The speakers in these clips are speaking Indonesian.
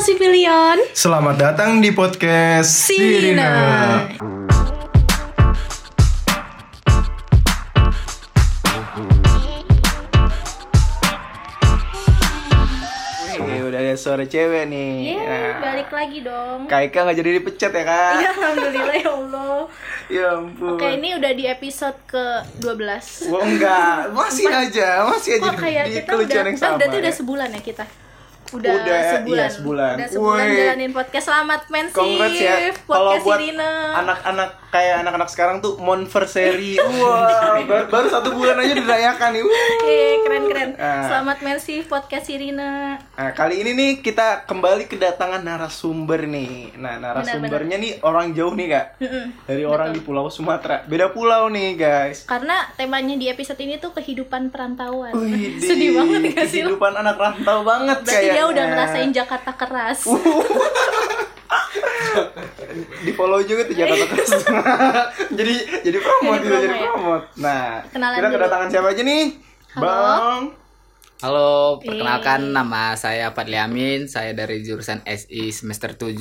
Sipilion Selamat datang di podcast Sirina. Wih, udah ada suara cewek nih. Yeay, Nah, balik lagi dong Kak Ika nggak jadi dipecat ya kak? Ya Alhamdulillah ya Allah Ya ampun. Oke ini udah di episode ke-12 Wah enggak, masih aja, masih aja Kok kayak di kita kelucuan udah, yang sama. berarti udah ya. sebulan ya kita Udah, Udah, sebulan iya, sebulan. Udah sebulan Woi. jalanin podcast Selamat mensif Congrats ya. Kalau buat anak-anak kayak anak-anak sekarang tuh monversary. Wah, baru, baru satu bulan aja dirayakan nih. Keren-keren Ah. Selamat mensif podcast Irina Nah, kali ini nih kita kembali kedatangan narasumber nih. Nah, narasumbernya nih orang jauh nih, Kak. Dari orang di Pulau Sumatera. Beda pulau nih, guys. Karena temanya di episode ini tuh kehidupan perantauan Wih, Sedih banget gak sih? Kehidupan anak rantau banget Berarti dia kayaknya. udah ngerasain Jakarta keras di follow juga tuh Jakarta Keras. jadi jadi promote Jadi gitu, promo jadi ya? promote. Nah, Kenalan kita dulu. kedatangan siapa aja nih? Halo. Bang. Halo, perkenalkan nama saya Fadli Amin, saya dari jurusan SI semester 7.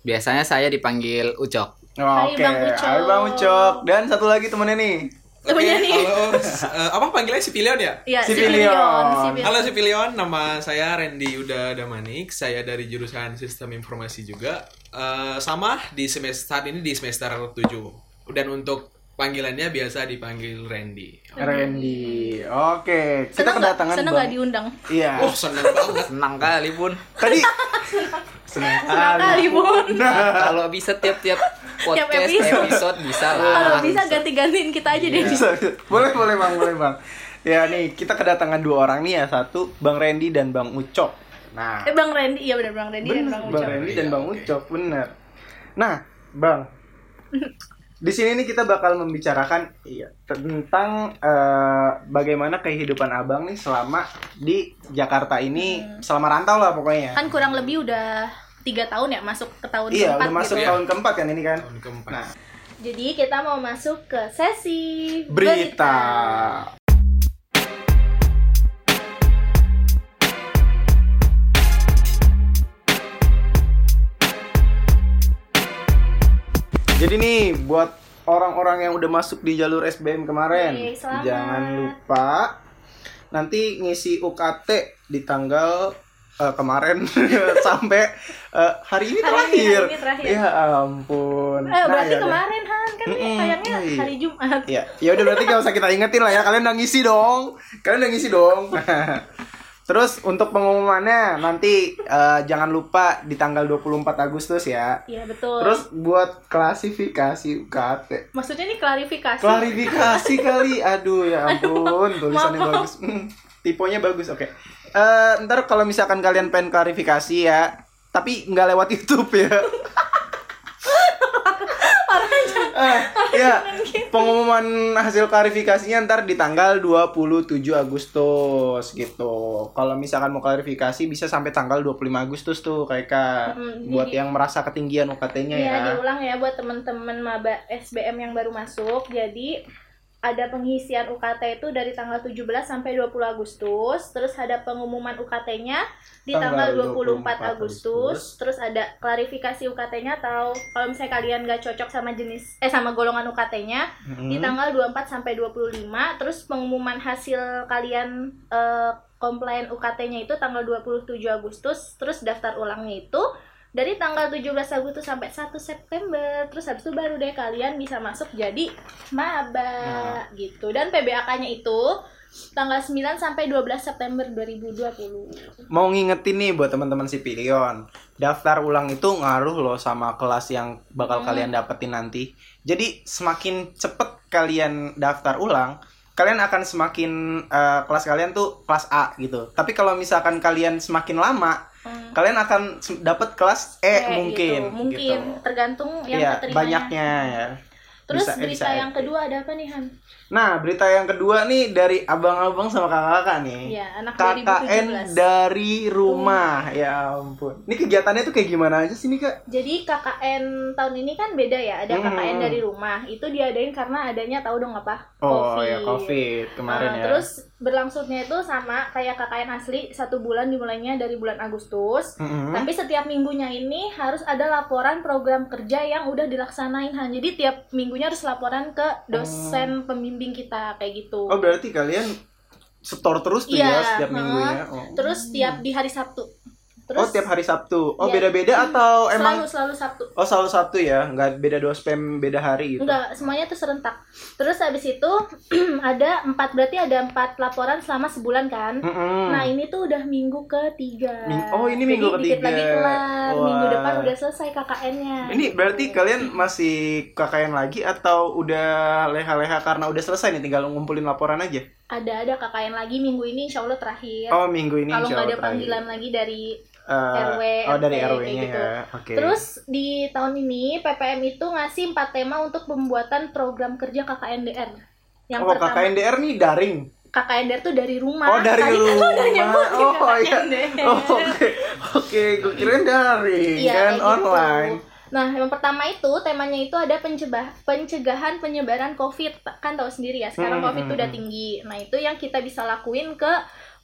Biasanya saya dipanggil Ucok. Hai, Oke, Bang Ucok. Hai Bang Ucok. Dan satu lagi temennya nih. Temennya nih Halo, eh, apa panggilnya Sipilion ya? Ya, Sipilion. Sipilion. Halo Sipilion, nama saya Randy Yuda Damanik. Saya dari jurusan Sistem Informasi juga. Eh, sama di semester saat ini di semester 7. Dan untuk panggilannya biasa dipanggil Randy. Randy. Oke, kita Seneng nggak? kedatangan Seneng Bang. nggak diundang? Iya. Oh, seneng banget. Senang kali pun. Tadi senang Senang kali bun. Kalau bisa tiap-tiap podcast episode. episode. bisa Kalau lah. bisa ganti-gantiin kita aja deh. Bisa, boleh boleh bang boleh bang ya nih kita kedatangan dua orang nih ya satu bang Randy dan bang Ucok nah Eh Bang Randy, iya benar Bang Randy dan bener, Bang bang Ucap. Randy dan bang Ucok bener nah bang di sini nih kita bakal membicarakan iya, tentang eh, bagaimana kehidupan abang nih selama di Jakarta ini selama rantau lah pokoknya Kan kurang lebih udah tiga tahun ya masuk ke tahun iya keempat udah masuk gitu. ya. tahun keempat kan ini kan Tahun keempat. nah Jadi kita mau masuk ke sesi berita Jadi nih buat orang-orang yang udah masuk di jalur SBM kemarin, Yeay, selamat. jangan lupa nanti ngisi UKT di tanggal eh, kemarin sampai eh, hari ini Hari ini, terakhir. hari ini terakhir. Ya ampun. Eh, berarti ya udah. kemarin Han kan tayangnya iya. hari Jumat. Ya, ya udah berarti gak usah kita ingetin lah ya. Kalian udah ngisi dong. Kalian udah ngisi dong. Terus untuk pengumumannya nanti eh, jangan lupa di tanggal 24 Agustus ya. Iya betul. Terus buat klasifikasi UKT. maksudnya ini klarifikasi. Klarifikasi kali. Aduh ya ampun, tulisannya maaf. bagus. Hmm, tipenya bagus. Oke. Eh, ntar kalau misalkan kalian pengen klarifikasi ya, tapi nggak lewat YouTube ya. Eh, ya, pengumuman hasil klarifikasinya ntar di tanggal 27 Agustus gitu. Kalau misalkan mau klarifikasi bisa sampai tanggal 25 Agustus tuh kayak Kak. Mm, buat jadi- yang merasa ketinggian UKT-nya Iya, ya. diulang ya buat teman-teman maba SBM yang baru masuk. Jadi ada pengisian UKT itu dari tanggal 17 sampai 20 Agustus, terus ada pengumuman UKT-nya di tanggal, Tanggal 24 24 Agustus, terus ada klarifikasi UKT-nya atau kalau misalnya kalian nggak cocok sama jenis eh sama golongan UKT-nya di Hmm. tanggal 24 sampai 25, terus pengumuman hasil kalian eh, komplain UKT-nya itu tanggal 27 Agustus, terus daftar ulangnya itu dari tanggal 17 Agustus sampai 1 September. Terus habis itu baru deh kalian bisa masuk jadi maba gitu. Dan PBAK-nya itu tanggal 9 sampai 12 September 2020. Mau ngingetin nih buat teman-teman Sipilion, daftar ulang itu ngaruh loh sama kelas yang bakal Hmm. kalian dapetin nanti. Jadi semakin cepet kalian daftar ulang, kalian akan semakin eh, kelas kalian tuh kelas A gitu. Tapi kalau misalkan kalian semakin lama, Hmm. kalian akan dapet kelas E Kayak mungkin. gitu. Mungkin gitu. tergantung yang keterimanya. banyaknya ya. Terus Bisa- berita bisa yang E. kedua ada apa nih Han? Nah, berita yang kedua nih dari abang-abang sama kakak-kakak nih. Iya, anak KKN 2017. dari rumah. Ya ampun. Ini kegiatannya tuh kayak gimana aja sih nih, Kak? Jadi KKN tahun ini kan beda ya, ada Hmm. KKN dari rumah. Itu diadain karena adanya tahu dong apa? Oh ya, Covid kemarin Nah, ya. Terus berlangsungnya itu sama kayak KKN asli satu bulan dimulainya dari bulan Agustus. Mm-mm. Tapi setiap minggunya ini harus ada laporan program kerja yang udah dilaksanain Han. Jadi tiap minggunya harus laporan ke dosen pembimbing kita kayak gitu. Oh berarti kalian setor terus tuh Iya, ya setiap heeh. minggunya. Oh. Terus tiap di hari Sabtu. Terus oh tiap hari Sabtu. Oh Iya. beda-beda atau emang? selalu selalu Sabtu. Oh selalu Sabtu ya, nggak beda dua spam beda hari gitu. Enggak, semuanya tuh serentak. Terus habis itu ada empat berarti ada empat laporan selama sebulan kan. Mm-mm. Nah ini tuh udah minggu ketiga. Ming- oh, ini minggu Jadi dikit ketiga. lagi kelar. Minggu depan udah selesai KKN-nya. Ini berarti kalian masih KKN lagi atau udah leha-leha karena udah selesai nih tinggal ngumpulin laporan aja? Ada ada KKN lagi minggu ini insya Allah terakhir. Oh minggu ini Kalau nggak ada terakhir. panggilan lagi dari Eh, RW, oh dari RT, RW-nya gitu. ya. Oke. Terus di tahun ini PPM itu ngasih empat tema untuk pembuatan program kerja KKNDR. Yang oh pertama KKNDR nih daring. KKNDR tuh dari rumah. Oh dari Tadi kan rumah. udah nyebutin oh iya. Oh, Oke. Oke, gue kirain daring Iya, kan kayak gitu. Nah, yang pertama itu temanya itu ada pencegah pencegahan penyebaran COVID. Kan tahu sendiri ya, sekarang Hmm, COVID hmm, tuh udah hmm. tinggi. Nah, itu yang kita bisa lakuin ke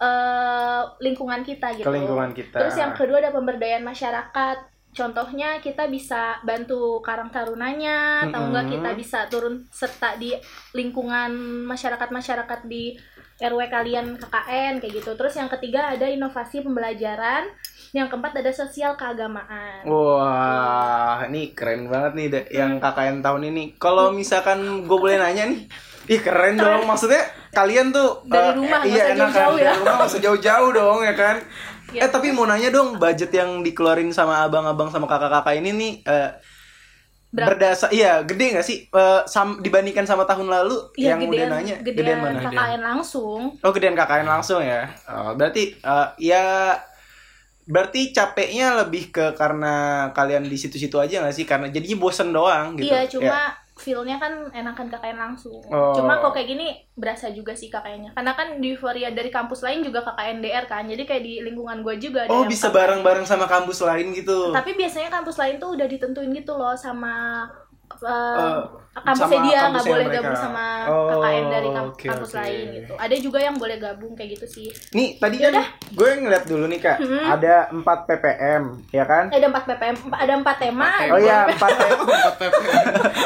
eh, lingkungan kita gitu. Ke lingkungan kita. Terus yang kedua ada pemberdayaan masyarakat. Contohnya kita bisa bantu Karang Tarunanya, atau enggak kita bisa turun serta di lingkungan masyarakat-masyarakat di RW kalian KKN kayak gitu. Terus yang ketiga ada inovasi pembelajaran, yang keempat ada sosial keagamaan. Wah, ini keren banget nih da- yang KKN tahun ini. Kalau misalkan gue boleh nanya nih, ih keren dong. Maksudnya kalian tuh Dari eh, rumah, nggak iya usah enak kan jauh-jauh ya. dari rumah jauh-jauh dong ya kan. Ya. Eh tapi mau nanya dong, budget yang dikeluarin sama abang-abang sama kakak-kakak ini nih eh, Berapa? berdasar iya gede nggak sih Eh, sam- dibandingkan sama tahun lalu Iya, yang gedean, udah nanya gedean, mana? KKN langsung. Oh gedean KKN langsung ya. Oh, berarti eh, ya berarti capeknya lebih ke karena kalian di situ-situ aja nggak sih? Karena jadinya bosen doang gitu. Iya, Ya. cuma feel-nya kan enakan KKN langsung. Oh. Cuma kok kayak gini berasa juga sih KKN-nya. Karena kan di euforia dari kampus lain juga KKN DR kan. Jadi kayak di lingkungan gue juga ada Oh yang bisa bareng-bareng sama kampus lain gitu. Tapi biasanya kampus lain tuh udah ditentuin gitu loh sama uh, Eh, kampusnya sama dia nggak boleh mereka. gabung sama Oh, KKN dari kamp- oke, kampus lain gitu. Ada juga yang boleh gabung kayak gitu sih. Nih tadi kan Yaudah. gue ngeliat dulu nih kak, Hmm. ada 4 ppm, ya kan? Ada empat PPM, ada empat tema. Oh iya 4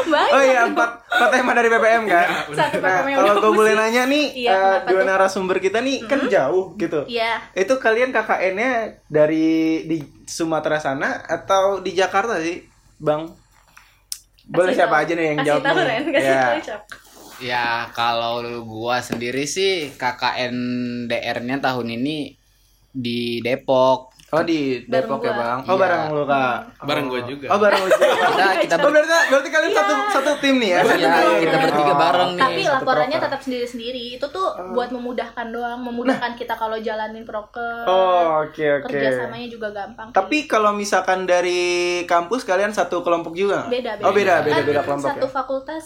Banyak. Oh iya 4 4 tema dari ppm kan? Satu Nah kalau gue boleh nanya nih, Iya, eh, kenapa dua narasumber kita nih kan jauh gitu. Iya. Itu kalian KKN-nya dari di Sumatera sana atau di Jakarta sih, Bang? Boleh siapa tahu. aja nih yang kasih jawab tahu, nih? Ren. Kasih Ya. Ya kalau gua sendiri sih KKN DR-nya tahun ini di Depok. Oh di Depok ya bang? Oh Iya. bareng lu kak? Bareng Oh. gua juga. Oh bareng lu juga. Kita kita Oh berarti, berarti kalian satu satu tim nih ya? Iya, kita bertiga bareng nih. Tapi laporannya tetap sendiri-sendiri. Itu tuh buat memudahkan doang, memudahkan kita kalau jalanin proker. Oh oke oke. Kerjasamanya juga gampang. Tapi kalau misalkan dari kampus kalian satu kelompok juga? nggak? beda beda. Oh beda beda Kan beda kelompok Satu ya? fakultas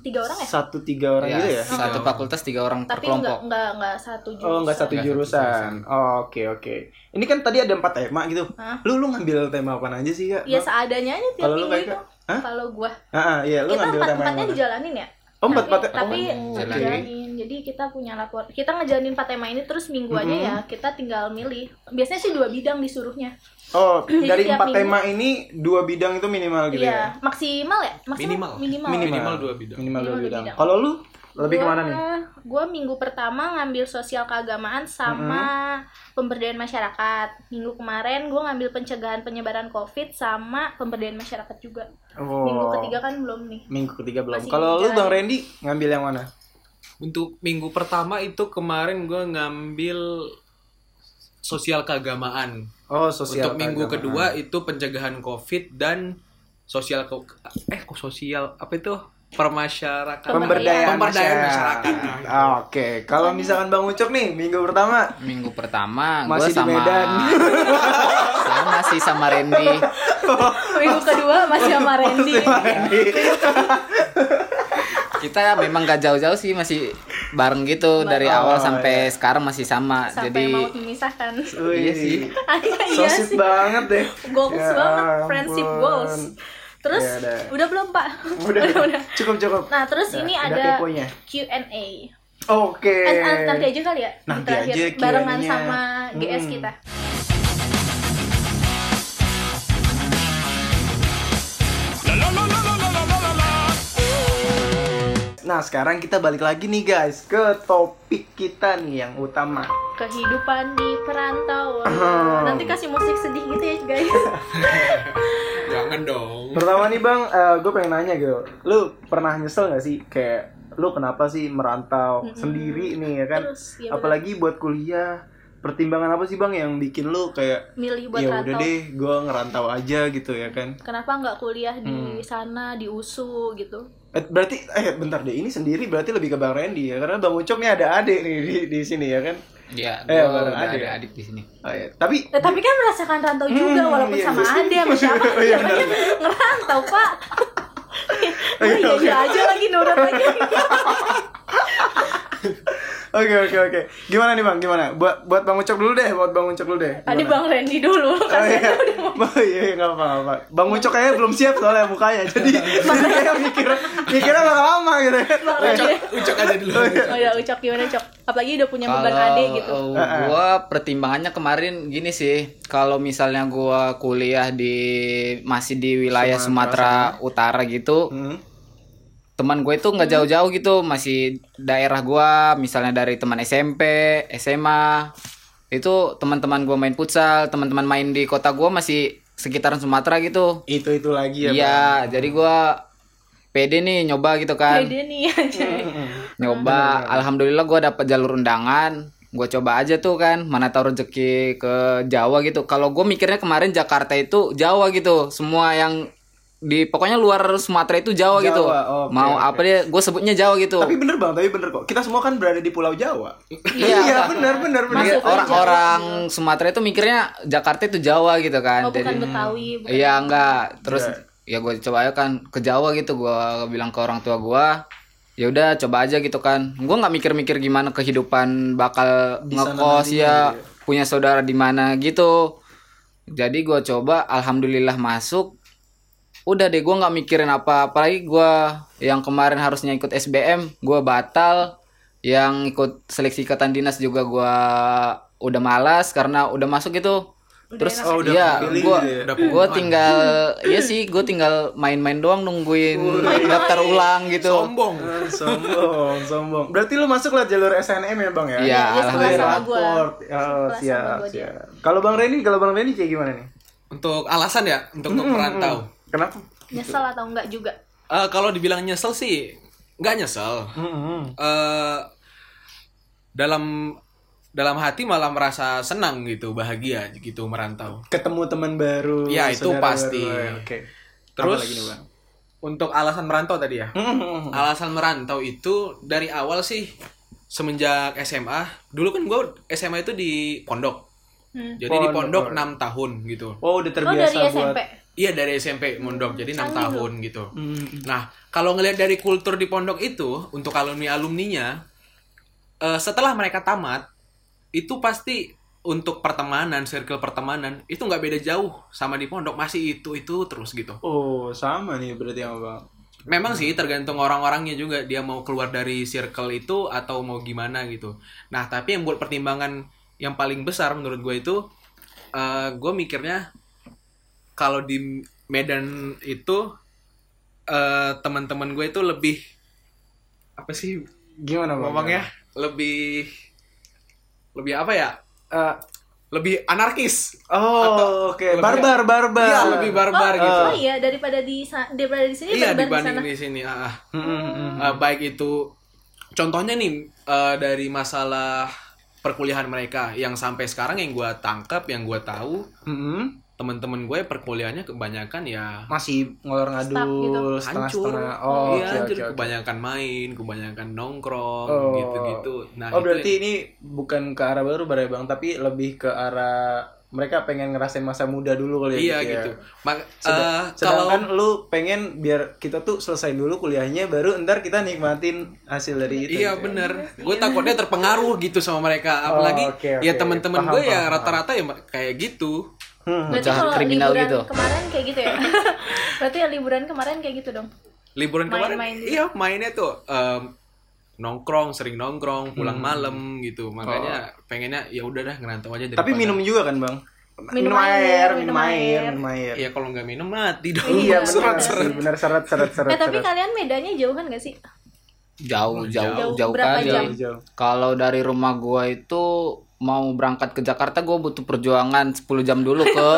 tiga orang ya? Satu tiga orang Ya, gitu ya? Satu fakultas tiga orang per Tapi enggak kelompok. enggak enggak satu jurusan. Oh nggak satu Nggak satu jurusan. Oh oke oke. Ini kan tadi ada empat tema gitu. Hah? Lu lu ngambil tema apa aja sih kak? Ya seadanya aja tiap Kalau lu minggu kayak itu. Kalau gua Ah, ah, iya lu kita ngambil empat tema empatnya dijalanin ya. Oh empat tapi, empat tapi oh, jalanin. dijalanin. Jadi kita punya lapor. Kita ngejalanin empat tema ini terus minggu aja Mhm. ya. Kita tinggal milih. Biasanya sih dua bidang disuruhnya. Oh Jadi dari empat minggu- tema ini dua bidang itu minimal gitu ya? Iya, maksimal ya? Maksimal. Minimal. Minimal. Minimal dua bidang. Minimal dua Minimal dua bidang. bidang. Kalau lu lebih ke mana nih? Gue minggu pertama ngambil sosial keagamaan sama pemberdayaan masyarakat. Minggu kemarin gue ngambil pencegahan penyebaran COVID sama pemberdayaan masyarakat juga. Oh. Minggu ketiga kan belum nih. Minggu ketiga belum. Kalau lu. Bang Randy ngambil yang mana? Untuk minggu pertama itu kemarin gue ngambil sosial keagamaan. Oh, sosial. Untuk minggu keagamaan. kedua itu pencegahan COVID dan sosial ke eh kok sosial apa itu permasyarakatan pemberdayaan, Pemberdayaan masyarakat. masyarakat. Ah, Oke, kalau misalkan Bang Ucok nih minggu pertama Minggu pertama Masih di sama Medan. sama sih sama Randy. Minggu kedua masih sama Randy. Kita memang gak jauh-jauh sih masih bareng gitu dari Oh, awal sampai iya. sekarang masih sama. Sampai Jadi mau memisahkan. Iya sih. So iya sweet sih. banget deh. Goals Ya banget, ampun. friendship goals. Terus Ya udah. udah belum Pak? Udah, cukup cukup. Nah, terus Ya, ini udah ada keponya. Q&A. Oke. Nanti aja kali ya Nanti terakhir aja barengan sama GS Hmm. kita Nah, sekarang kita balik lagi nih guys ke topik kita nih yang utama. kehidupan di perantauan Hmm. nanti kasih musik sedih gitu ya guys Jangan dong. Pertama nih bang, gue pengen nanya gitu, lu pernah nyesel gak sih kayak lu kenapa sih merantau Mm-mm. sendiri nih ya kan? Terus, ya bener. Apalagi buat kuliah, pertimbangan apa sih bang yang bikin lu kayak milih buat ya udah rantau deh, gue ngerantau aja gitu ya kan? kenapa nggak kuliah di Hmm. sana di USU gitu Eh, berarti eh bentar deh, ini sendiri berarti lebih ke bang Randy ya karena bang Ucok nih ada adik nih di, di sini ya kan? Iya, Eh, bareng udah adik ada ya? adik di sini. Oh, iya. Tapi Eh, tapi kan merasakan rantau juga Hmm, walaupun iya, sama iya. ade sama siapa Oh, iya, namanya ngerantau pak oh iya oke. iya aja lagi nurut lagi Oke oke oke. Gimana nih bang? Gimana? Buat buat bang Ucok dulu deh. Buat bang Ucok dulu deh. tadi bang Randy dulu Oh iya, oh, iya, iya, nggak apa nggak apa. Bang Ucok kayaknya belum siap soalnya mukanya, jadi jadi kayak mikir mikirnya bakal lama gitu. ya. bang Randy Ucok aja dulu. oh ya ucok gimana cok apalagi udah punya beban ade gitu uh, Heeh. gua pertimbangannya kemarin gini sih, kalau misalnya gua kuliah di masih di wilayah Sumatera Sumatera, Utara gitu, Hmm. Teman gue itu nggak jauh-jauh gitu, masih daerah gua, misalnya dari teman SMP, SMA, itu teman-teman gua main futsal, teman-teman main di kota gua masih sekitaran Sumatera gitu. Itu itu lagi ya. Iya, jadi gua pede nih nyoba gitu kan. Pede nih aja nyoba alhamdulillah gue dapet jalur undangan. Gue coba aja tuh kan mana tahu rezeki ke Jawa gitu. Kalau gue mikirnya kemarin Jakarta itu Jawa gitu semua yang di pokoknya luar Sumatera itu Jawa, Jawa, gitu oke, mau oke. apa dia gue sebutnya Jawa gitu Tapi bener bang, tapi bener kok. Kita semua kan berada di Pulau Jawa. Iya. bener bener bener. Iya, Masuk aja orang-orang Sumatera itu mikirnya Jakarta itu Jawa gitu kan oh bukan Jadi- Betawi bukan Iya enggak. Terus Iya. ya gue coba aja kan ke Jawa gitu. Gue bilang ke orang tua gue, ya udah coba aja gitu kan. Gue nggak mikir-mikir gimana kehidupan bakal Di sana ngekos ya, gitu punya saudara di mana gitu. Jadi gue coba, alhamdulillah masuk. Udah deh, gue nggak mikirin apa. Apalagi gue yang kemarin harusnya ikut SBM, gue batal. Yang ikut seleksi ikatan dinas juga gue udah malas karena udah masuk gitu. Terus Oh, udah iya, gitu ya? Gua pengumuman. tinggal iya sih, gua tinggal main-main doang nungguin daftar ulang gitu. Sombong. Ah, sombong, sombong. Berarti lu masuk lewat jalur SNM ya bang ya? Iya, Iya, sekelas alhamdulillah. Raport. Oh, Sekelas siap, siap. Kalau bang Reni, kalau bang Reni kayak gimana nih? Untuk alasan ya, untuk untuk merantau. Kenapa? nyesel atau enggak juga Eh, kalau dibilang nyesel sih, nggak nyesel. Hmm, eh dalam dalam hati malah merasa senang gitu, bahagia gitu merantau. Ketemu teman baru. Iya, itu pasti. baru. Oke. Terus Apa lagi nih bang? untuk alasan merantau tadi ya. Hmm, Alasan merantau itu dari awal sih semenjak SMA. Dulu kan gue SMA itu di pondok. Hmm. Jadi di Pondok. pondok 6 tahun gitu. Oh udah oh terbiasa dari buat. SMP Iya dari SMP mondok jadi enam tahun gitu. Hmm. Nah kalau ngelihat dari kultur di pondok itu untuk alumni alumninya eh, setelah mereka tamat itu pasti untuk pertemanan circle pertemanan itu nggak beda jauh sama di pondok masih itu itu terus gitu. Oh sama nih berarti sama bang. Memang sih tergantung orang-orangnya juga dia mau keluar dari circle itu atau mau gimana gitu. Nah tapi yang buat pertimbangan yang paling besar menurut gue itu gue mikirnya kalau di Medan itu eh, teman-teman gue itu lebih apa sih Gimana bang? ngomongnya lebih lebih apa ya Eh, lebih anarkis oh oke. lebih- Barbar barbar. Iya lebih barbar oh, gitu oh iya daripada di daripada di sini iya barbar di dibanding di sini ah, ah. Hmm. Eh, baik itu contohnya nih eh, dari masalah perkuliahan mereka yang sampai sekarang yang gue tangkap yang gue tahu Hmm. Teman-teman gue perkuliahannya kebanyakan ya Masih ngolor Stuck gitu. ngadul hancur setengah-setengah. Oh, iya hancur oke, oke. kebanyakan main kebanyakan nongkrong Oh. gitu-gitu nah oh itu berarti ini bukan ke arah baru bareng bang, tapi lebih ke arah mereka pengen ngerasain masa muda dulu kali ya. iya ya. gitu Mak- Sedang- eh, kalau sedangkan lu pengen biar kita tuh selesai dulu kuliahnya, baru ntar kita nikmatin hasil dari itu. Iya gitu ya. bener, gue takutnya terpengaruh gitu sama mereka. Apalagi Oh, oke, ya oke. teman-teman Paham, gue ya rata-rata ya kayak gitu. Hmm. berarti kalau kriminal liburan gitu. kemarin kayak gitu ya berarti ya liburan kemarin kayak gitu dong Liburan kemarin, Main-main gitu. iya mainnya tuh em, nongkrong sering nongkrong pulang malam gitu makanya pengennya ya udah dah ngerantau aja Tapi minum juga kan, Bang? Minum air, minum minum air, minum air. ya kalau nggak minum mati dong Iya, benar. Seret-seret. Benar seret seret seret. Eh tapi kalian medannya jauhan gak sih? jauh jauh Jauh. jauh, Berapa kali jam? Jauh. kalau dari rumah gua itu mau berangkat ke Jakarta gua butuh perjuangan 10 jam dulu ke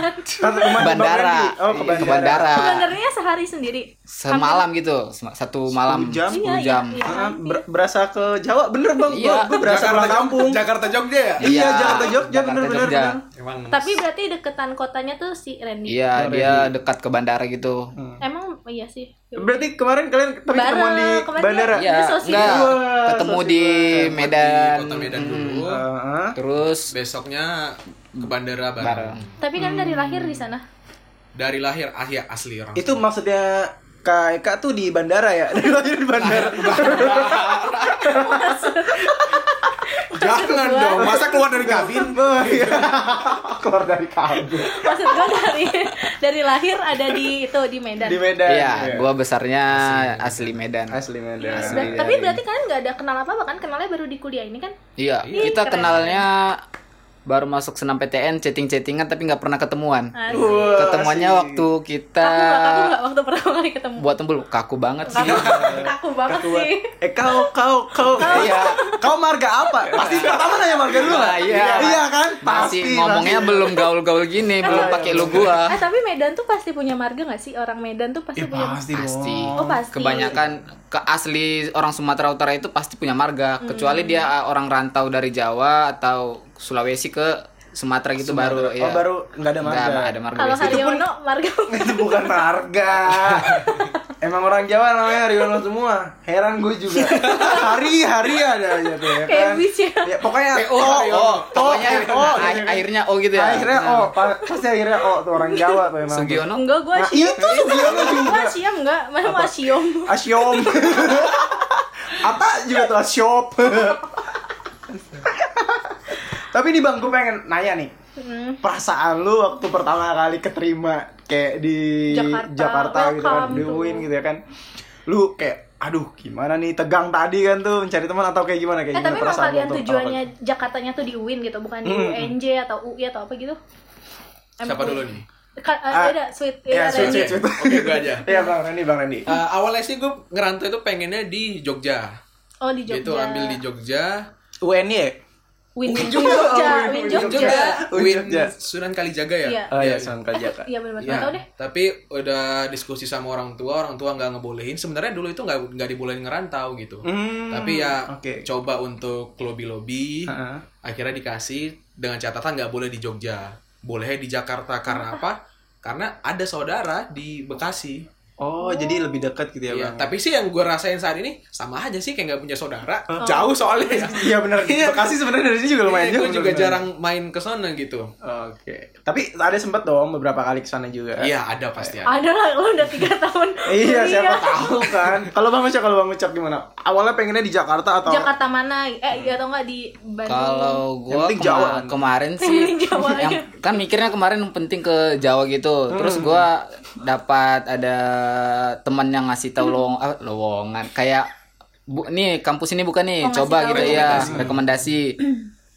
bandara. Oh, ke Iya, bandara. Sebenarnya sehari sendiri. semalam gitu satu malam 10 jam? 10 Iya, jam iya, iya. Ber- berasa ke Jawa bener bang Iya. Gua- gua berasa Jakarta, pulang kampung Jakarta Jogja ya iya Jakarta Jogja Jakarta, bener bener Jogja. bener. emang Tapi berarti deketan kotanya tuh si Randy. iya Oh, dia dekat ke bandara gitu Emang iya sih. berarti kemarin kalian tapi Bareng, ketemuan di kemarin bandara dia- Iya, enggak. Wah, Ketemu sosial. di Di Medan. kota Medan dulu Heeh. Terus besoknya ke bandara bareng bareng. Tapi kan dari lahir di sana. dari lahir ah ya asli orang itu maksudnya Kak Eka tuh di bandara ya dari lahir di bandara jangan dong masa keluar dari kabin iya. keluar dari kabin Maksud gua dari dari lahir ada di itu di Medan. di Medan Iya, gua besarnya asli Medan. asli Medan Ber- tapi berarti kalian nggak ada kenal apa apa kan? Kenalnya baru di kuliah ini kan? Iya, Ih, kita keren. kenalnya baru masuk senam PTN chatting-chattingan tapi nggak pernah ketemuan. Asik. Wah, Ketemuannya asik. waktu kita Kaku kaku waktu pertama kali ketemu? buat tembul kaku banget sih. Kaku, kaku banget Kaku sih. eh kau kau kau Iya. kau marga apa pasti pertama nanya marga dulu lah iya. iya kan Masih Pasti, ngomongnya pasti. belum gaul-gaul gini, belum pakai lu gua. Eh tapi Medan tuh pasti punya marga nggak sih? Orang Medan tuh pasti Eh, punya. pasti Pasti. dong Oh pasti. Kebanyakan ke asli orang Sumatera Utara itu pasti punya marga, kecuali dia uh, orang rantau dari Jawa atau Sulawesi ke Sumatera gitu baru oh ya. baru nggak ada marga Nggak ada marga. Kalau. Haryono marga. itu bukan marga emang orang Jawa namanya Riono semua heran gue juga hari hari ada aja tuh ya kan ya. ya pokoknya PO, oh oh Pokoknya oh a- akhirnya oh gitu ya. akhirnya Nah. oh pa- pasti akhirnya oh tuh orang Jawa tuh emang Sugiono Enggak gua Nah, itu Sugiono juga. Gua Siom enggak. Mana mau Siom? Asyom apa juga tuh Asyop tapi nih bang gue pengen nanya nih Hmm. perasaan lu waktu pertama kali keterima kayak di Jakarta, Jakarta gitu kan di tuh. UIN gitu ya kan lu kayak aduh gimana nih tegang tadi kan tuh mencari teman atau kayak gimana kayak Eh gimana tapi perasaan lu kalian pertama tujuannya Jakartanya tuh di UIN gitu, bukan di Hmm. UNJ atau UI atau apa gitu? siapa dulu nih Ka- Ah, ada sweet ya, ya, sweet, sweet, sweet. oke gue aja? Iya bang Randy bang Randy Eh, awalnya sih gue ngerantau itu pengennya di Jogja Oh di Jogja. itu ambil di Jogja UNY ya Win, Win juga. Jogja, Win Jogja. Jogja Win. Sunan Kalijaga ya Iya. oh iya Sunan Kalijaga Iya benar-benar Ya, Nggak tahu deh. tapi udah diskusi sama orang tua, orang tua nggak ngebolehin. Sebenarnya dulu itu nggak nggak dibolehin ngerantau gitu. Hmm, Tapi ya oke coba untuk lobby lobby, Heeh. akhirnya dikasih dengan catatan nggak boleh di Jogja, boleh di Jakarta karena apa? Karena ada saudara di Bekasi. Oh jadi lebih dekat gitu ya Iya, bang tapi sih yang gue rasain saat ini sama aja sih kayak nggak punya saudara, jauh soalnya. ya. iya benar Iya. Bekasi sebenarnya dari sini juga lumayan Iya, jauh gue juga jarang main ke sana gitu. Oke. Tapi ada sempet dong beberapa kali ke sana juga. Iya, ada pasti ada. Ada lah, lo udah tiga tahun. Iya, siapa kuliah. tahu kan. Kalau Bang Ucok, kalau Bang Ucok gimana? Awalnya pengennya di Jakarta atau Jakarta mana? Eh, ya atau enggak di Bandung? Kalau gua penting kema- Jawa kan? kemarin sih Jawa, yang iya. kan mikirnya kemarin penting ke Jawa gitu. Terus gua dapat ada teman yang ngasih tahu lowong ah, lowongan kayak bu nih kampus ini bukan nih Oh, coba tahu gitu ya rekomendasi.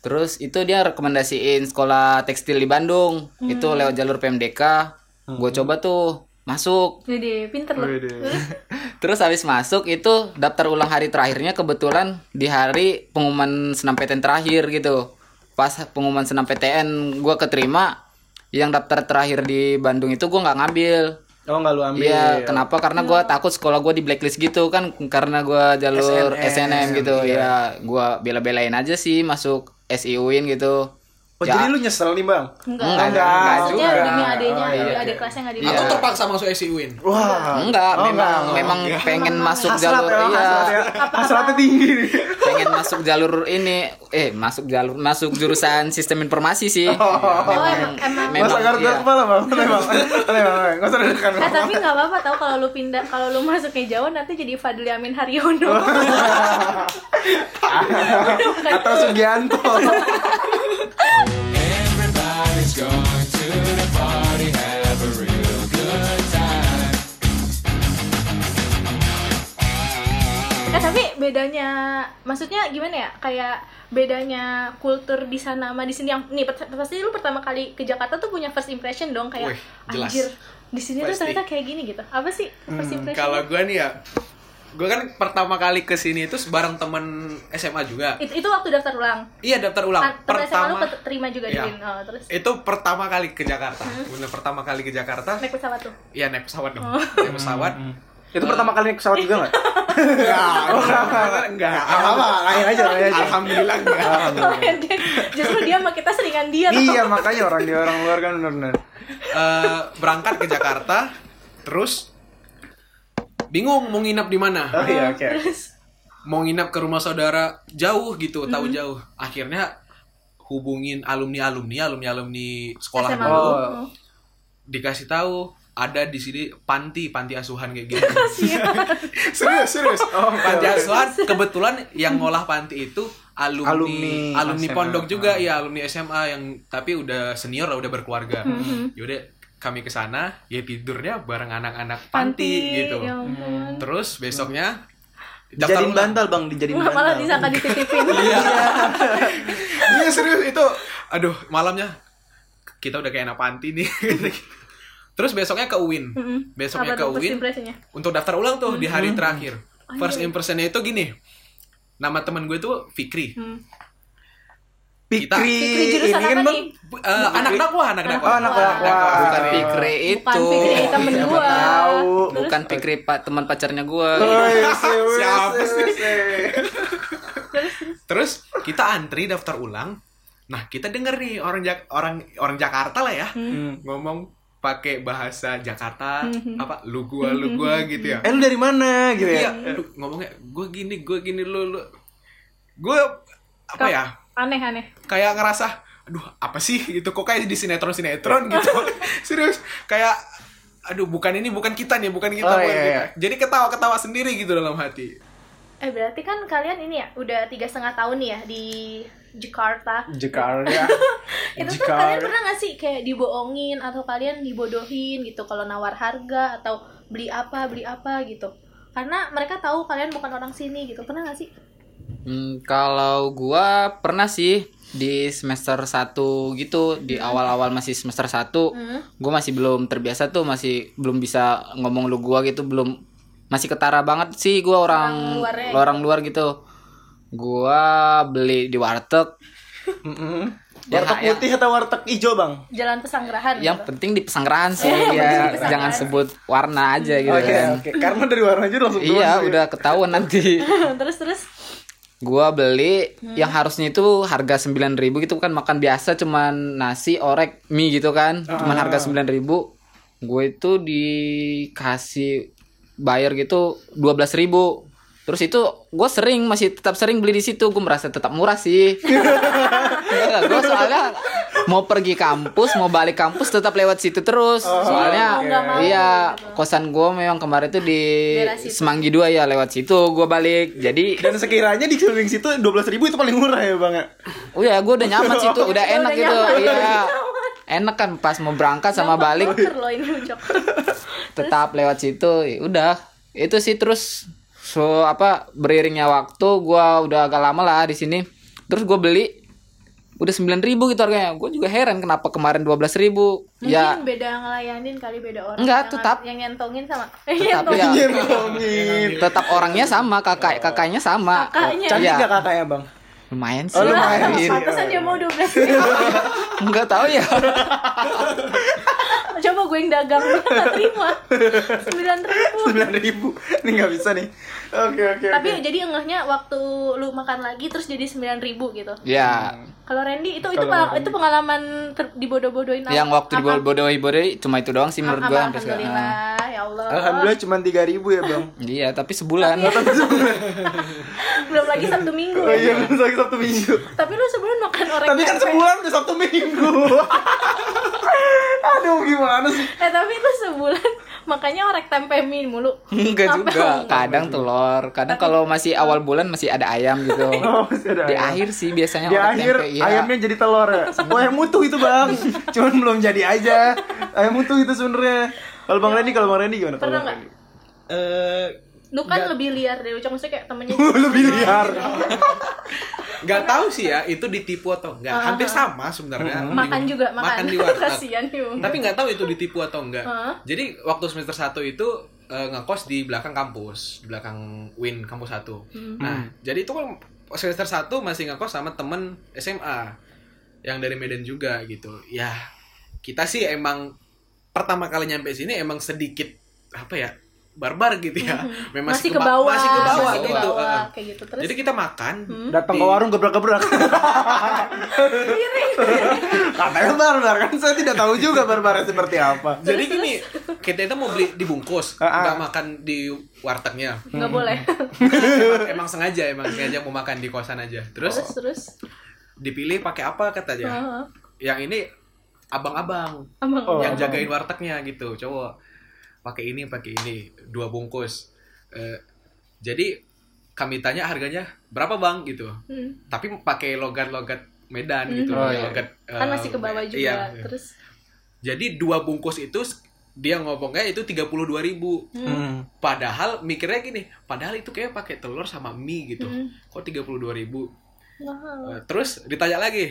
Terus itu dia rekomendasiin sekolah tekstil di Bandung. Itu lewat jalur PMDK. Gue coba tuh masuk Jadi pinter lo. Wede. Terus habis masuk itu daftar ulang hari terakhirnya kebetulan di hari pengumuman senam PTN terakhir gitu. Pas pengumuman senam PTN gua keterima, yang daftar terakhir di Bandung itu gua nggak ngambil. Oh, enggak lu ambil. Iya, kenapa? Karena gua takut sekolah gua di blacklist gitu kan karena gua jalur SNM, SNM, gitu. iya. Ya, gua bela-belain aja sih masuk SIUIN gitu. Oh, Ya. jadi lu nyesel nih, Bang? Enggak. Enggak, enggak Maksudnya juga. demi adenya, Oh, iya, oke. adik kelasnya enggak Iya. dibawa. Atau terpaksa masuk SIUIN. Wah. Enggak, Oh, memang enggak. memang pengen masuk Hasrat jalur ya, iya. hasrat ya. Hasratnya tinggi nih. pengen masuk jalur ini eh masuk jalur masuk jurusan sistem informasi sih Oh, emang, emang. Masa Memang, garuk iya. kepala, Bang? Boleh, Bang. Enggak usah deg-degan. Eh tapi nggak apa-apa tau kalau lu pindah kalau lu masuknya Jawa nanti jadi Fadli Amin Haryono. Atau Sugianto. Everybody's going to the party, have a real good time. tapi bedanya maksudnya gimana ya kayak bedanya kultur di sana sama di sini yang nih pasti lu pertama kali ke Jakarta tuh punya first impression dong kayak Wih, jelas. anjir di sini tuh ternyata kayak gini gitu apa sih first impression Kalau gue nih ya, gue kan pertama kali ke sini itu bareng temen SMA juga. itu, itu waktu daftar ulang Iya daftar ulang. Ah, temen SMA lu Pertama terima juga di Iya. UIN. oh, terus itu pertama kali ke Jakarta. Bener pertama kali ke Jakarta. naik pesawat tuh Iya naik pesawat dong. Oh. Naik pesawat. Itu pertama kali naik pesawat juga nggak? Enggak, enggak. Apa? Kayak aja, kayak aja. Alhamdulillah enggak. Oh, dia- justru dia sama kita seringan dia. Iya, makanya orang di orang luar kan benar-benar. Eh, berangkat ke Jakarta, terus bingung mau nginap di mana. Oh iya, oke. Mau nginap ke rumah saudara jauh gitu, tahu jauh. Akhirnya hubungin alumni alumni alumni alumni sekolah SMA dulu lu. Oh. dikasih tahu ada di sini panti panti asuhan kayak gitu serius serius panti asuhan kebetulan yang ngolah panti itu alumni Alumni alumni, SMA. pondok juga ya alumni SMA yang tapi udah senior lah udah berkeluarga yaudah kami ke sana ya tidurnya bareng anak-anak panti, gitu ya ampun. terus besoknya Dijadiin ulang. bantal, Bang, dijadiin malah bantal. disangka dititipin Iya. Iya serius itu. Aduh, malamnya kita udah kayak anak panti nih. Terus besoknya ke UIN. Besoknya Apa ke UIN untuk daftar ulang tuh di hari terakhir. Oh, First iya. impressionnya itu gini. Nama teman gue tuh Fikri. Hmm. Fikri jurusan ini kan, Bang? Eh, anak dakwah, anak dakwah. Oh, anak dakwah. Bukan. Fikri itu. Bukan Fikri temen gua. tahu. Bukan Fikri pak teman pacarnya gua. Siapa sih? Terus kita antri daftar ulang. Nah, kita denger nih orang Jak- orang orang Jakarta lah ya. Hmm. Ngomong pakai bahasa Jakarta Hmm. apa lu gua lu gua gitu ya. Eh, lu dari mana gitu ya? Iya, lu ngomongnya gue gini, gue gini lu lu. Gue apa Kap- ya? Aneh-aneh. Kayak ngerasa aduh, apa sih gitu kok kayak di sinetron-sinetron gitu. Serius, kayak aduh, bukan ini, bukan kita nih, bukan kita. Oh, bukan iya, kita. iya. Jadi ketawa-ketawa sendiri gitu dalam hati. Eh berarti kan kalian ini ya udah tiga setengah tahun nih ya di Jakarta. Jakarta. Itu tuh Jakarta. kalian pernah gak sih kayak dibohongin atau kalian dibodohin gitu kalau nawar harga atau beli apa beli apa gitu? Karena mereka tahu kalian bukan orang sini gitu. Pernah gak sih? Hmm, kalau gua pernah sih di semester 1 gitu, di awal-awal masih semester 1, Hmm. gua masih belum terbiasa tuh, masih belum bisa ngomong lu gua gitu, belum masih ketara banget sih gua orang Orang luarnya orang luar gitu. Gua beli di warteg. Ya, Warteg ya. putih atau warteg hijau, Bang? Jalan pesanggerahan. Yang gitu. penting di pesanggerahan sih, ya pesanggerahan jangan sebut warna aja gitu Oke, kan. oke. Karena dari warna aja langsung Iya, ya. udah ketahuan nanti. terus terus. Gua beli yang harusnya itu harga 9000 gitu kan. Makan biasa cuman nasi orek mie gitu kan. Cuman harga 9000 gue itu dikasih bayar gitu 12000 terus itu gue sering masih tetap sering beli di situ. Gue merasa tetap murah sih. Gue soalnya mau pergi kampus mau balik kampus tetap lewat situ terus soalnya Oh, nggak mau iya kosan gue memang kemarin tuh di. Semanggi 2 ya lewat situ gue balik jadi Dan sekiranya di keliling situ 12.000 ribu itu paling murah ya, Bang? ya? Oh ya, gue udah nyaman situ, udah Udah enak gitu. nyaman, Iya. Enak kan pas mau berangkat sama balik tetap lewat situ. Ya udah. Itu sih terus so apa beriringnya waktu gua udah agak lama lah di sini. Terus gue beli udah 9000 gitu harganya. Gue juga heran kenapa kemarin 12000 Mungkin Ya, beda ngelayanin kali beda orang. Enggak, Yang- tetap. Yang nyentongin sama. Tetap, nyentongin. ya. Nyentongin. tetap orangnya sama, kakak kakaknya sama. Kakaknya. Cantik gak kakaknya, Bang? Lumayan sih. Oh, lumayan. Pantesan dia mau 12 Enggak tahu ya. Coba gue yang dagang dia gak terima 9 ribu 9 ribu. Ini nggak bisa nih. Oke, oke, Tapi oke. jadi engehnya waktu lu makan lagi terus jadi 9 ribu gitu Ya, Kalau Randy itu itu, Randy. itu pengalaman ter- dibodoh-bodohin apa? yang waktu Apa? dibodohi-bodohi cuma itu doang sih menurut gua sampai sekarang. Alhamdulillah ya Allah Alhamdulillah cuma 3 ribu ya, Bang. Iya, tapi sebulan. Belum lagi Sabtu Minggu Oh iya, bentar lagi Sabtu Minggu. Tapi lu sebulan makan orek Tapi kan sebulan udah Sabtu Minggu. Aduh, gimana sih? Eh tapi lu sebulan makanya orek tempe mie mulu Enggak juga, enggak. kadang telur, kadang kalau masih awal bulan masih ada ayam gitu. Oh, masih ada Di ayam. akhir sih biasanya Di orang akhir tempe, iya. ayamnya jadi telur ya. Oh, ayam utuh itu, Bang. Cuman belum jadi aja. Ayam utuh itu sebenarnya. Kalau Bang Randy, kalau Bang Randy gimana? Kalau Pernah Bang nggak? Randy? Eh Lu kan lebih liar deh, Ucok. Maksudnya kayak temennya Lebih liar. nggak tahu sih ya itu ditipu atau enggak Ah, hampir sama sebenarnya. Makan Di- juga makan, di warteg kasihan tapi nggak tahu itu ditipu atau enggak Hah? jadi waktu semester 1 itu eh, ngekos di belakang kampus di belakang Win kampus 1 Hmm. nah jadi itu kan semester 1 masih ngekos sama temen SMA yang dari Medan juga gitu. Ya kita sih emang pertama kali nyampe sini emang sedikit apa ya barbar gitu ya memang Hmm. masih ke bawah masih ke bawah masih ke gitu bawah, Heeh. kayak gitu terus jadi kita makan Datang ke warung gebrak-gebrak. Katanya barbar kan saya tidak tahu juga barbar seperti apa. Jadi gini, kita itu mau beli dibungkus, Ah, ah. nggak makan di wartegnya. nggak boleh emang, emang sengaja, emang sengaja mau makan di kosan aja. Terus terus terus dipilih pakai apa katanya? Heeh. Yang ini abang-abang Abang- Oh. yang jagain wartegnya gitu, cowok. Pakai ini, pakai ini, dua bungkus. Eh, jadi kami tanya harganya berapa bang gitu. Hmm. Tapi pakai logat-logat Medan gitu, Oh, pakai iya. logat. kan eh, masih ke bawah juga iya. terus Jadi dua bungkus itu dia ngomongnya itu 32.000 ribu. Hmm. Padahal mikirnya gini, padahal itu kayak pakai telur sama mie gitu. Hmm. Kok 32.000 ribu? mahal terus ditanya lagi,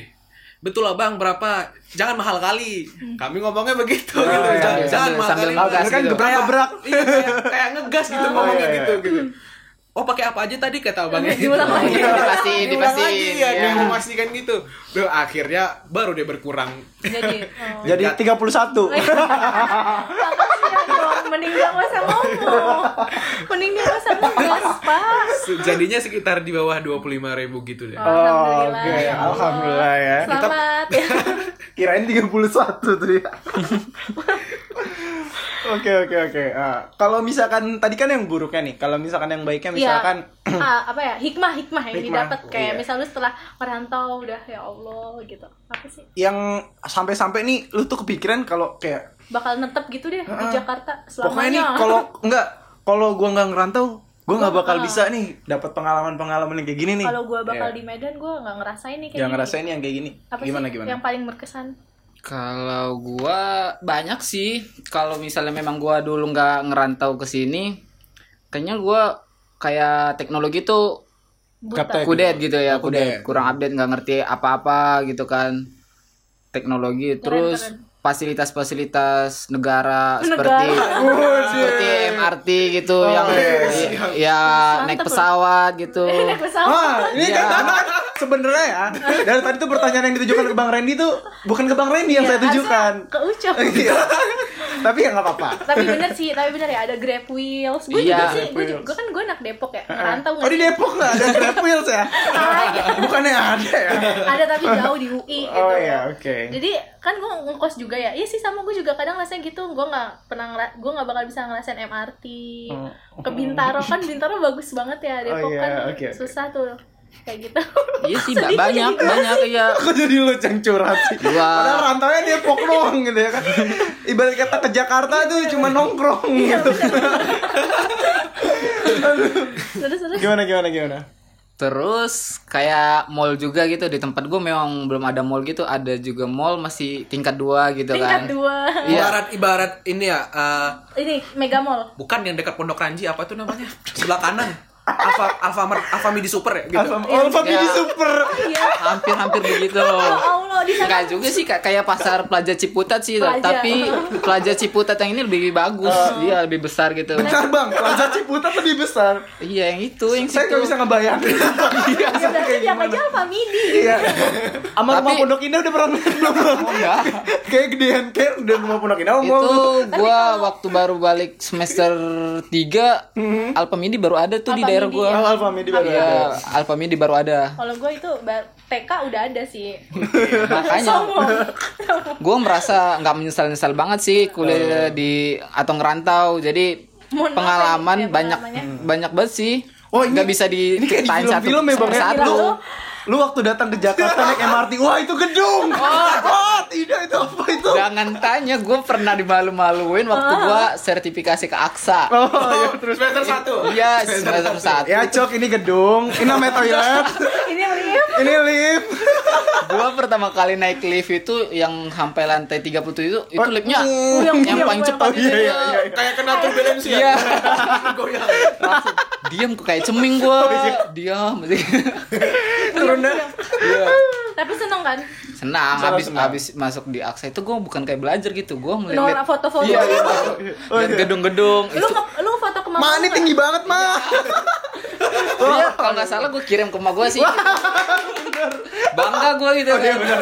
betul lah bang berapa? Jangan mahal kali. Kami ngomongnya begitu. gitu. iya, jangan, iya. jangan Sambil- mahal sambil kali. ngegas kan gitu. gebrak-gebrak. Iya, kayak, kayak ngegas gitu Oh, ngomongnya iya, iya. gitu gitu. Oh pakai apa aja tadi kata abangnya gitu. Diulang lagi. Dipastiin, lagi ya, dia iya. memastikan gitu. Loh, akhirnya baru dia berkurang. jadi oh. Jadi 31. Makasih ya gak usah ngomong Jadinya sekitar di bawah 25.000 ribu gitu deh. Oh, Alhamdulillah Oke, ya Allah. alhamdulillah ya. Selamat ya Kirain 31 tuh ya. Oke oke oke. Ah, kalau misalkan tadi kan yang buruknya nih, kalau misalkan yang baiknya misalkan ah, apa ya hikmah hikmah yang Hikmah, didapat kayak iya. misal lu setelah merantau udah ya Allah gitu apa sih yang sampai-sampai nih lu tuh kepikiran kalau kayak bakal netep gitu deh di Ah, Jakarta pokoknya nih selamanya kalau enggak kalau gua nggak ngerantau, gua nggak bakal Ah. bisa nih dapat pengalaman-pengalaman yang kayak gini nih. kalau gua bakal Iya. di Medan gua nggak ngerasain nih kayak gini. ngerasain yang kayak gini. apa gimana sih gimana? yang paling berkesan Kalau gua banyak sih. Kalau misalnya memang gua dulu nggak ngerantau ke sini, kayaknya gua kayak teknologi tuh buta kudet gitu ya, kudet. kudet. Kurang update nggak ngerti apa-apa gitu kan. Teknologi terus keren. Fasilitas-fasilitas negara, Negara. seperti seperti MRT gitu Oh, yang iya. ya naik Mantep loh. pesawat gitu. naik pesawat Wah, ini Iya. kan sebenarnya ya. Dari tadi tuh pertanyaan yang ditujukan ke Bang Randy tuh bukan ke Bang Randy yang Ya, saya tujukan. ke Ucok Iya. Tapi ya nggak apa-apa. tapi bener sih tapi bener ya ada Grab Wheels gue Iya, juga sih gue gue kan gue anak Depok ya ngerantau Oh di Depok nggak ada Grab Wheels ya? Bukannya ada ya? ada tapi jauh di UI gitu Oh iya, oke. jadi kan gue ngekos juga ya iya sih sama gue juga kadang rasanya gitu gue nggak pernah ngera- gue nggak bakal bisa ngerasain MRT Oh. ke Bintaro kan Bintaro bagus banget ya Depok iya, kan oke. susah tuh kayak gitu Iya sih Sedih ba- banyak jadi. banyak ya. Kok jadi lu yang curhat sih? Gua- Padahal rantaunya Depok doang gitu ya kan. Ibarat kata ke Jakarta tuh cuma nongkrong Iya, gitu. terus terus Gimana gimana gimana? Terus kayak mall juga gitu di tempat gue memang belum ada mall gitu, ada juga mall masih tingkat dua gitu tingkat kan. dua Iya. Ibarat ibarat ini ya, eh, ini Mega Mall bukan yang dekat Pondok Ranji apa tuh namanya? Sebelah kanan. Alfa Alfamart Alfamidi Super ya gitu. Alfa Alfa Mini Ya. Super. iya Hampir-hampir begitu. ya Allah di sana Enggak juga sih kayak kayak pasar Plaza Ciputat sih, Plaza. tapi Plaza Ciputat yang ini lebih bagus. Iya, lebih besar gitu. Bentar bang, Plaza Ciputat lebih besar. Iya, yang itu, yang Saya situ. nggak bisa ngebayangin. ya berarti yang aja Alfa Midi Iya. Sama rumah Pondok Indah udah pernah belum? Enggak. Kayak gedean kayak udah rumah Pondok Indah mau Itu gua waktu baru balik semester 3 Alpamidi baru ada tuh di daerah Alpamidi, gua. Oh, Alfamidi baru Iya, ada. Alpamidi baru ada. kalau gue itu TK udah ada sih. Makanya. Gue merasa nggak menyesal-nyesal banget sih kuliah di atau ngerantau. Jadi Mohon maaf pengalaman ya, banyak banyak banget sih. Oh, ini- nggak bisa di Ini kayak di film-film ya bang ya? satu. Film. Lu waktu datang ke Jakarta naik MRT, wah itu gedung. Oh, tidak itu apa itu? jangan tanya gue pernah dimalu-maluin waktu gue sertifikasi ke Aksa Oh, ya. Terus semester satu. iya semester satu Ya cok ini gedung, ini namanya toilet. ini lift Ini lift. gua pertama kali naik lift itu yang sampai lantai 37 itu itu Oh, liftnya oh, yang, yang- paling yang- cepat oh, iya, dia. iya, iya. Kayak kena turbulensi ya. Iya. Goyang. Langsung diam kok kayak ceming gua. Diam. Turun dah. Iya. Tapi seneng kan? Senang Senang, habis senang. habis masuk di Aksa itu gua bukan kayak belajar gitu. Gua Nora ngeliat foto-foto. Iya, iya. Oh, Lihat iya. gedung-gedung. Lu lu foto ke mama Ma, ini lu tinggi banget, Ma. Iya, kalau nggak salah gue kirim ke emak gue sih. Bangga gue gitu. Oh, iya, benar.